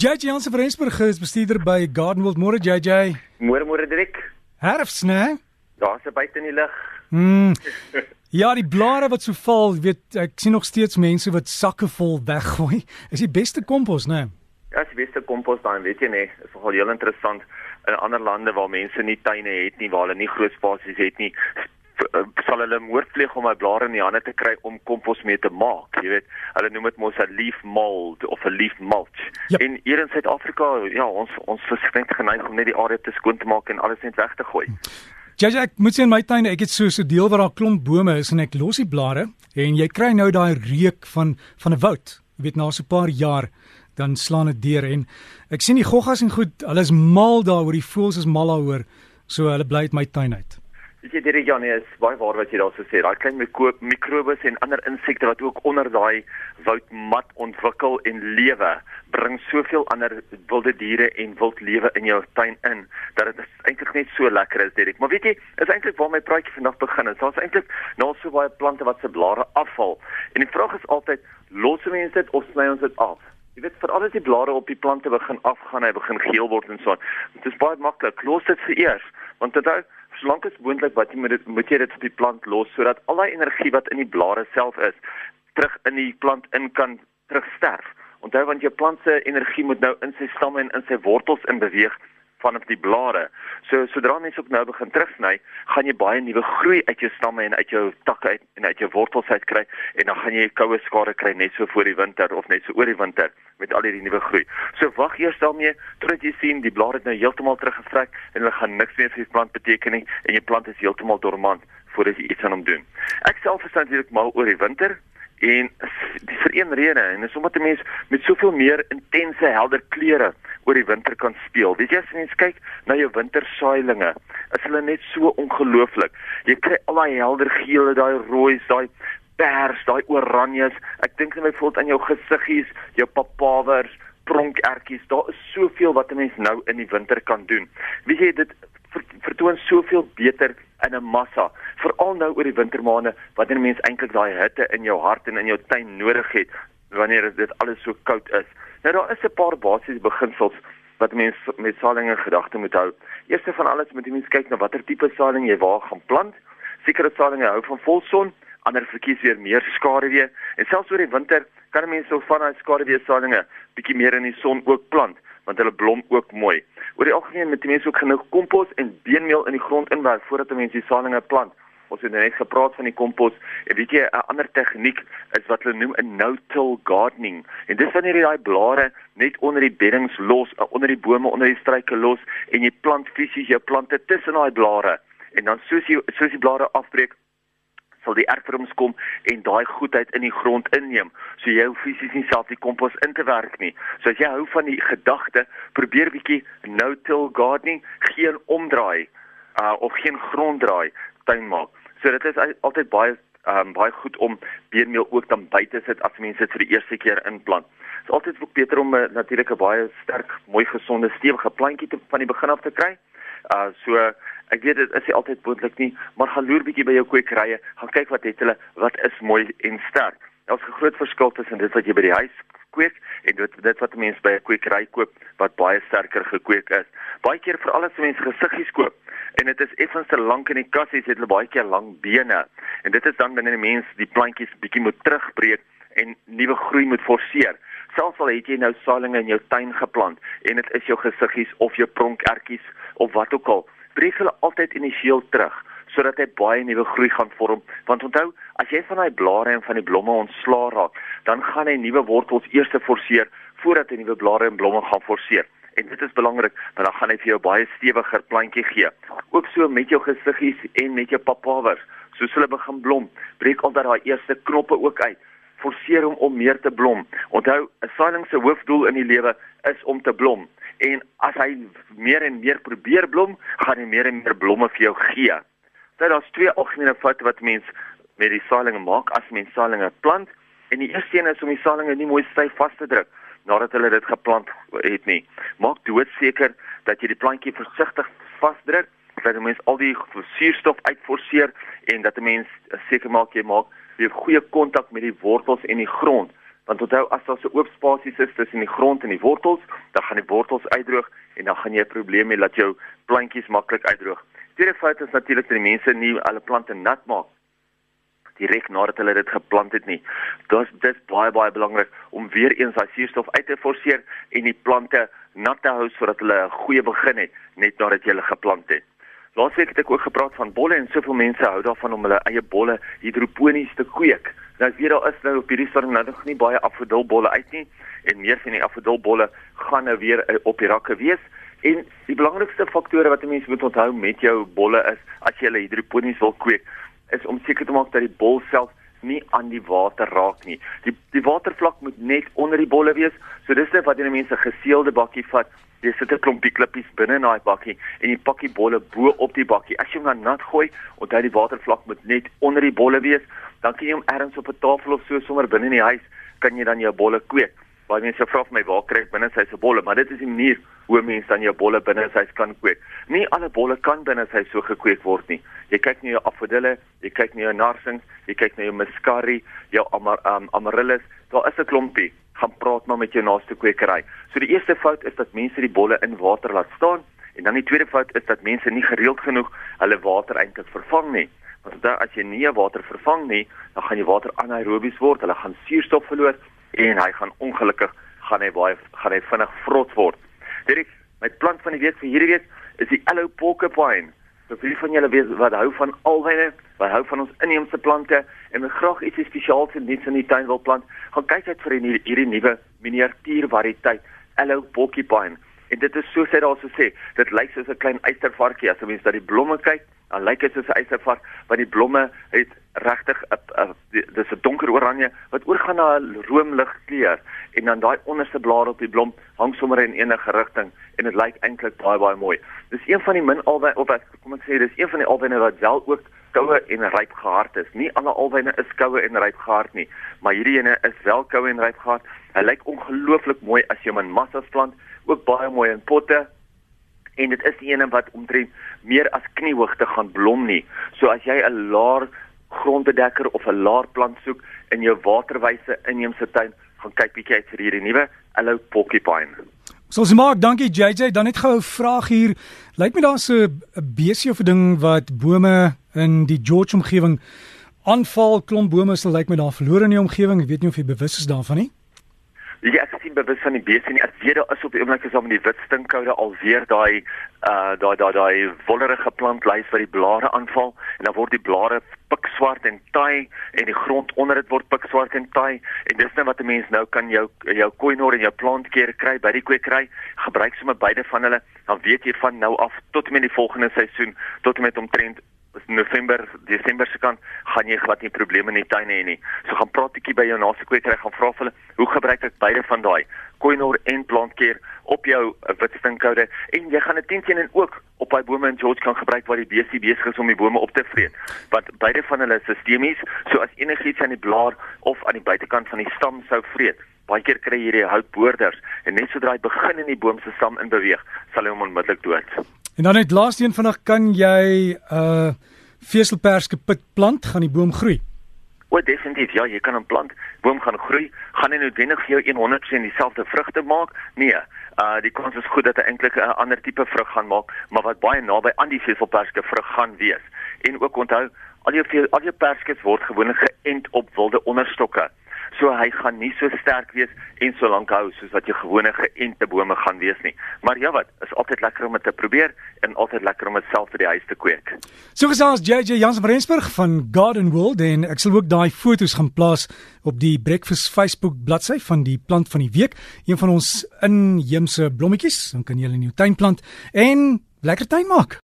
JJ Jansen van Rensburg is bestuurder by Garden World Môre JJ. Môre môre Dirk. Herfs, né? Daar's 'n buite in die lug. Mm. Ja, die blare wat so val, weet ek sien nog steeds mense wat sakke vol weggooi. Is die beste kompos, né? Ja, die beste kompos dan, weet jy nee, is nogal heel interessant in ander lande waar mense nie tuine het nie, waar hulle nie groot spasies het nie, sal hulle moordpleeg om my blare in die hande te kry om kompos mee te maak. Jy weet, hulle noem dit mos 'n leaf mold of 'n leaf mulch. Yep. En hier in Suid-Afrika, ja, ons ons verskrink geneig om net die area te skoon te maak en alles net weg te gooi. Ja, ek moet sê in my tuin, ek het so 'n deel waar daar klomp bome is en ek los die blare en jy kry nou daai reuk van van 'n woud. Jy weet na so 'n paar jaar dan slaan dit deur en ek sien die goggas en goed, hulle is mal daaroor, die voëls is mal daaroor. So hulle bly uit my tuin uit. Weet jy Derek Janie is baie waar wat jy daarso sê. Daai klein mikrobes en ander insekte wat ook onder daai woudmat ontwikkel en lewe, bring soveel ander wilde diere en wildlewe in jou tuin in dat dit eintlik net so lekker is Derek. Maar weet jy, is eintlik waar my praatjie vandag begin. Daar's eintlik nou so baie plante wat se blare afval. En die vraag is altyd, los mense dit of sny ons dit af? Jy weet vir al die blare op die plante begin afgaan, hy begin geel word en so aan. Dit is baie maklik. Los dit vir eers, want dit solank as moontlik wat jy moet dit moet jy dit op die plant los sodat al daai energie wat in die blare self is terug in die plant in kan terugsterf. Onthou want jou plant se energie moet nou in sy stamme en in sy wortels in beweeg vanaf die blare. So sodra mens ook nou begin terugsny, gaan jy baie nuwe groei uit jou stamme en uit jou takke uit en uit jou wortels uit kry en dan gaan jy koue skare kry net so voor die winter of net so oor die winter met al hierdie nuwe groei. So wag eers daarmee totdat jy sien die blare het nou heeltemal teruggevrek en hulle gaan niks meer vir die plant beteken nie en jou plant is heeltemal dormant voordat jy iets aan hom doen. Ek self is natuurlik mal oor die winter en vir een rede en dis omdat 'n mens met soveel meer intense helder kleure oor die winter kan speel. Weet jy as jy kyk na jou wintersaailinge, is hulle net so ongelooflik. Jy kry al daai helder geel, daai rooi, daai pers, daai oranjes. Ek dink net byvoorbeeld aan jou gesiggies, jou papawers, pronkertjies. Daar is soveel wat 'n mens nou in die winter kan doen. Weet jy dit vertoon soveel beter in 'n massa, veral nou oor die wintermaande wanneer mens eintlik daai hitte in jou hart en in jou tuin nodig het wanneer dit alles so koud is. Nou daar is 'n paar basiese beginsels wat mense met saailinge gedagte moet hou. Eerste van alles moet jy mens kyk na watter tipe saailing jy waar gaan plant. Sekere saailinge hou van volson, ander verkies weer meer skaduwee en selfs oor die winter kan mense so van daai skaduwee saailinge bietjie meer in die son ook plant want hulle blom ook mooi. Oor die algemeen moet mense ook genoeg kompos en beenmeel in die grond inwerk voordat mense die saailinge plant. Ons het net gepraat van die kompos. En weet jy, 'n ander tegniek is wat hulle noem 'n no-till gardening. En dis wanneer jy daai blare net onder die beddings los, uh, onder die bome, onder die struike los en jy plant fisies jou plante tussen daai blare. En dan soos jy soos die blare afbreek, sal die erfvorms kom en daai goedheid in die grond inneem. So jy hoef fisies nie self die kompos in te werk nie. So as jy hou van die gedagte, probeer bietjie no-till gardening, geen omdraai uh of geen gronddraai tuin maak. So dit is altyd baie um baie goed om beenmeel ook dan buite sit as mense dit vir die eerste keer inplant. Dit is altyd ook beter om 'n uh, natuurlike baie sterk, mooi gesonde, stewige plantjie te van die begin af te kry. Uh so Ek weet dit is nie altyd moontlik nie, maar gaan loer bietjie by jou kwekerye, gaan kyk wat het hulle, wat is mooi en sterk. Daar's 'n groot verskil tussen dit wat jy by die huis kweek en dit dit wat mense by 'n kwekery koop wat baie sterker gekweek is. Baie keer vir alles mense gesiggies koop en dit is effens te lank in die kassies, het hulle baie keer lang bene. En dit is dan wanneer 'n mens die plantjies bietjie moet terugbreek en nuwe groei moet forceer. Selfs al het jy nou saailinge in jou tuin geplant en dit is jou gesiggies of jou pronkertjies of wat ook al, breek hulle altyd initieel terug sodat hy baie nuwe groei gaan vorm. Want onthou as jy van daai blare en van die blomme ontslaa raak dan gaan hy nuwe wortels eers forceer voordat hy nuwe blare en blomme gaan forceer. En dit is belangrik want dan gaan hy vir jou baie stewiger plantjie gee. Ook so met jou gesiggies en met jou papawers soos hulle begin blom breek al daai eerste knoppe ook uit. Forceer hom om meer te blom. Onthou 'n saailing se hoofdoel in die lewe is om te blom. En as hy meer en meer probeer blom, gaan hy meer en meer blomme vir jou gee. Dit is twee algemene foute wat mens met die saailinge maak as mens saailinge plant. En die eerste een is om die saailinge nie mooi styf vas te druk nadat hulle dit geplant het nie. Maak doodseker dat jy die plantjie versigtig vasdruk, dat die mens al die suurstof uitforceer en dat die mens seker maak jy maak jy goeie kontak met die wortels en die grond Want onthou as daar so oop spasies is tussen die grond en die wortels, dan gaan die wortels uitdroog en dan gaan jy 'n probleem hê dat jou plantjies maklik uitdroog. Tweede fout is natuurlik dat die mense nie hulle plante nat maak direk nadat hulle dit geplant het nie. Dit is baie baie belangrik om weer eens daai suurstof uit te forceer en die plante nat te hou sodat hulle 'n goeie begin het net nadat jy hulle geplant het. Laasweek het ek ook gepraat van bolle en soveel mense hou daarvan om hulle eie bolle hidroponies te kweek. Nou weet daar is nou op hierdie stadium nou nog nie baie afdolbolle uit nie en meer van die afdolbolle gaan nou weer eh, op die rakke wees. En die belangrikste faktore wat 'n mens moet onthou met jou bolle is as jy hulle hidroponies wil kweek, is om seker te maak dat die bol self nie aan die water raak nie. Die die watervlak moet net onder die bolle wees. So dis net wat jy mense geseelde bakkie vat. Jy sit 'n klompie klippies binne in daai bakkie en jy pak die bolle bo op die bakkie. As jy hom dan nat gooi, onthou die watervlak moet net onder die bolle wees. Dan kan jy hom ergens op 'n tafel of so sommer binne in die huis kan jy dan jou bolle kweek. Baie mense vra vir my waar kry ek binne sy se bolle, maar dit is die manier hoe mense dan jou bolle binne sy kan kweek. Nie alle bolle kan binne sy so gekweek word nie. Jy kyk na jou afodille, jy kyk na jou narsings, jy kyk na jou muscari, jou amar, um, amaryllis, daar is 'n klompie. Gaan praat maar met jou naaste kwekery. So die eerste fout is dat mense die bolle in water laat staan en dan die tweede fout is dat mense nie gereeld genoeg hulle water eintlik vervang nie. Want as jy nie water vervang nie, dan gaan die water anaerobies word, hulle gaan suurstof verloor en hy gaan ongelukkig gaan hy baie gaan hy vinnig vrot word. Dirk, my plant van die week vir hierdie week is die Aloe Porcupine. So vir van julle weet wat hou van alwyne, wat hou van ons inheemse plante en my graag ietsie spesiaals in iets in die tuin wil plant, gaan kyk uit vir hierdie hierdie nuwe miniatuur variëteit Aloe Porcupine. En dit is so sê daar so sê, dit lyk soos 'n klein eystervarkie as jy mens na die blomme kyk, dan lyk dit soos 'n eystervark, want die blomme het regtig dis 'n donker oranje wat oorgaan na 'n roomlig kleur en dan daai onderste blare op die blom hang sommer in enige rigting en dit lyk eintlik baie baie mooi. Dis een van die min albei of wat kom ek sê dis een van die albyne wat wel ook koue en ryp gehard is. Nie alle albyne is koue en ryp gehard nie, maar hierdie ene is wel koue en ryp gehard. Hy lyk ongelooflik mooi as jy hom in massas plant, ook baie mooi in potte. En dit is die ene wat omtrent meer as kniehoogte gaan blom nie. So as jy 'n laer grondbedekker of 'n laer plant soek in jou waterwyse inheemse tuin, gaan kyk bietjie uit vir hierdie nuwe Hello Porcupine. So ons maak dankie JJ, dan net gou 'n vraag hier. Lyk my daar's 'n besie of 'n ding wat bome in die George omgewing aanval, klomp bome sal lyk my daar verlore in die omgewing. Ek weet nie of jy bewus is daarvan nie. Ja, ek sien bewus van die besie nie. Ek weet daar is op die oomblik is om die wit stinkhoude alweer daai uh daai daai daai wollerige plant lys wat die blare aanval en dan word die blare pikswart en taai en die grond onder dit word pikswart en taai en dis net wat 'n mens nou kan jou jou koinor en jou plantkeer kry by die kwekery gebruik sommer beide van hulle dan weet jy van nou af tot en met die volgende seisoen tot en met omtrent November, Desember se kant gaan jy glad nie probleme in die tuin hê nie. So gaan praat 'n bietjie by jou naaste kwekery gaan vra vir hulle, hoe gebruik ek beide van daai? Koinor en plantkeer op jou uh, wit stinkhoude en jy gaan 'n tentjie en ook op daai bome in George kan gebruik waar die besie besig is om die bome op te vreet. Want beide van hulle is sistemies, so as enigiets aan die blaar of aan die buitekant van die stam sou vreet, baie keer kry hierdie houtboorders en net sodra hy begin in die boom se stam in beweeg, sal hy hom onmiddellik dood. En dan net laaste een vandag kan jy uh veselperske pit plant gaan die boom groei. O, definitief ja, jy kan 'n plant, boom gaan groei, gaan nie noodwendig vir jou 100% dieselfde vrugte maak nie. Uh die kans is goed dat hy eintlik 'n ander tipe vrug gaan maak, maar wat baie naby aan die veselperske vrug gaan wees. En ook onthou, al jou al jou perskes word gewoonlik geënt op wilde onderstokke so hy gaan nie so sterk wees en so lank hou soos wat jou gewone geënte bome gaan wees nie. Maar ja wat, is altyd lekker om dit te probeer en altyd lekker om dit self vir die huis te kweek. So gesels JJ Jansen van Rensburg van Garden World en ek sal ook daai foto's gaan plaas op die Breakfast Facebook bladsy van die plant van die week, een van ons inheemse blommetjies, dan kan jy hulle in jou tuin plant en lekker tuin maak.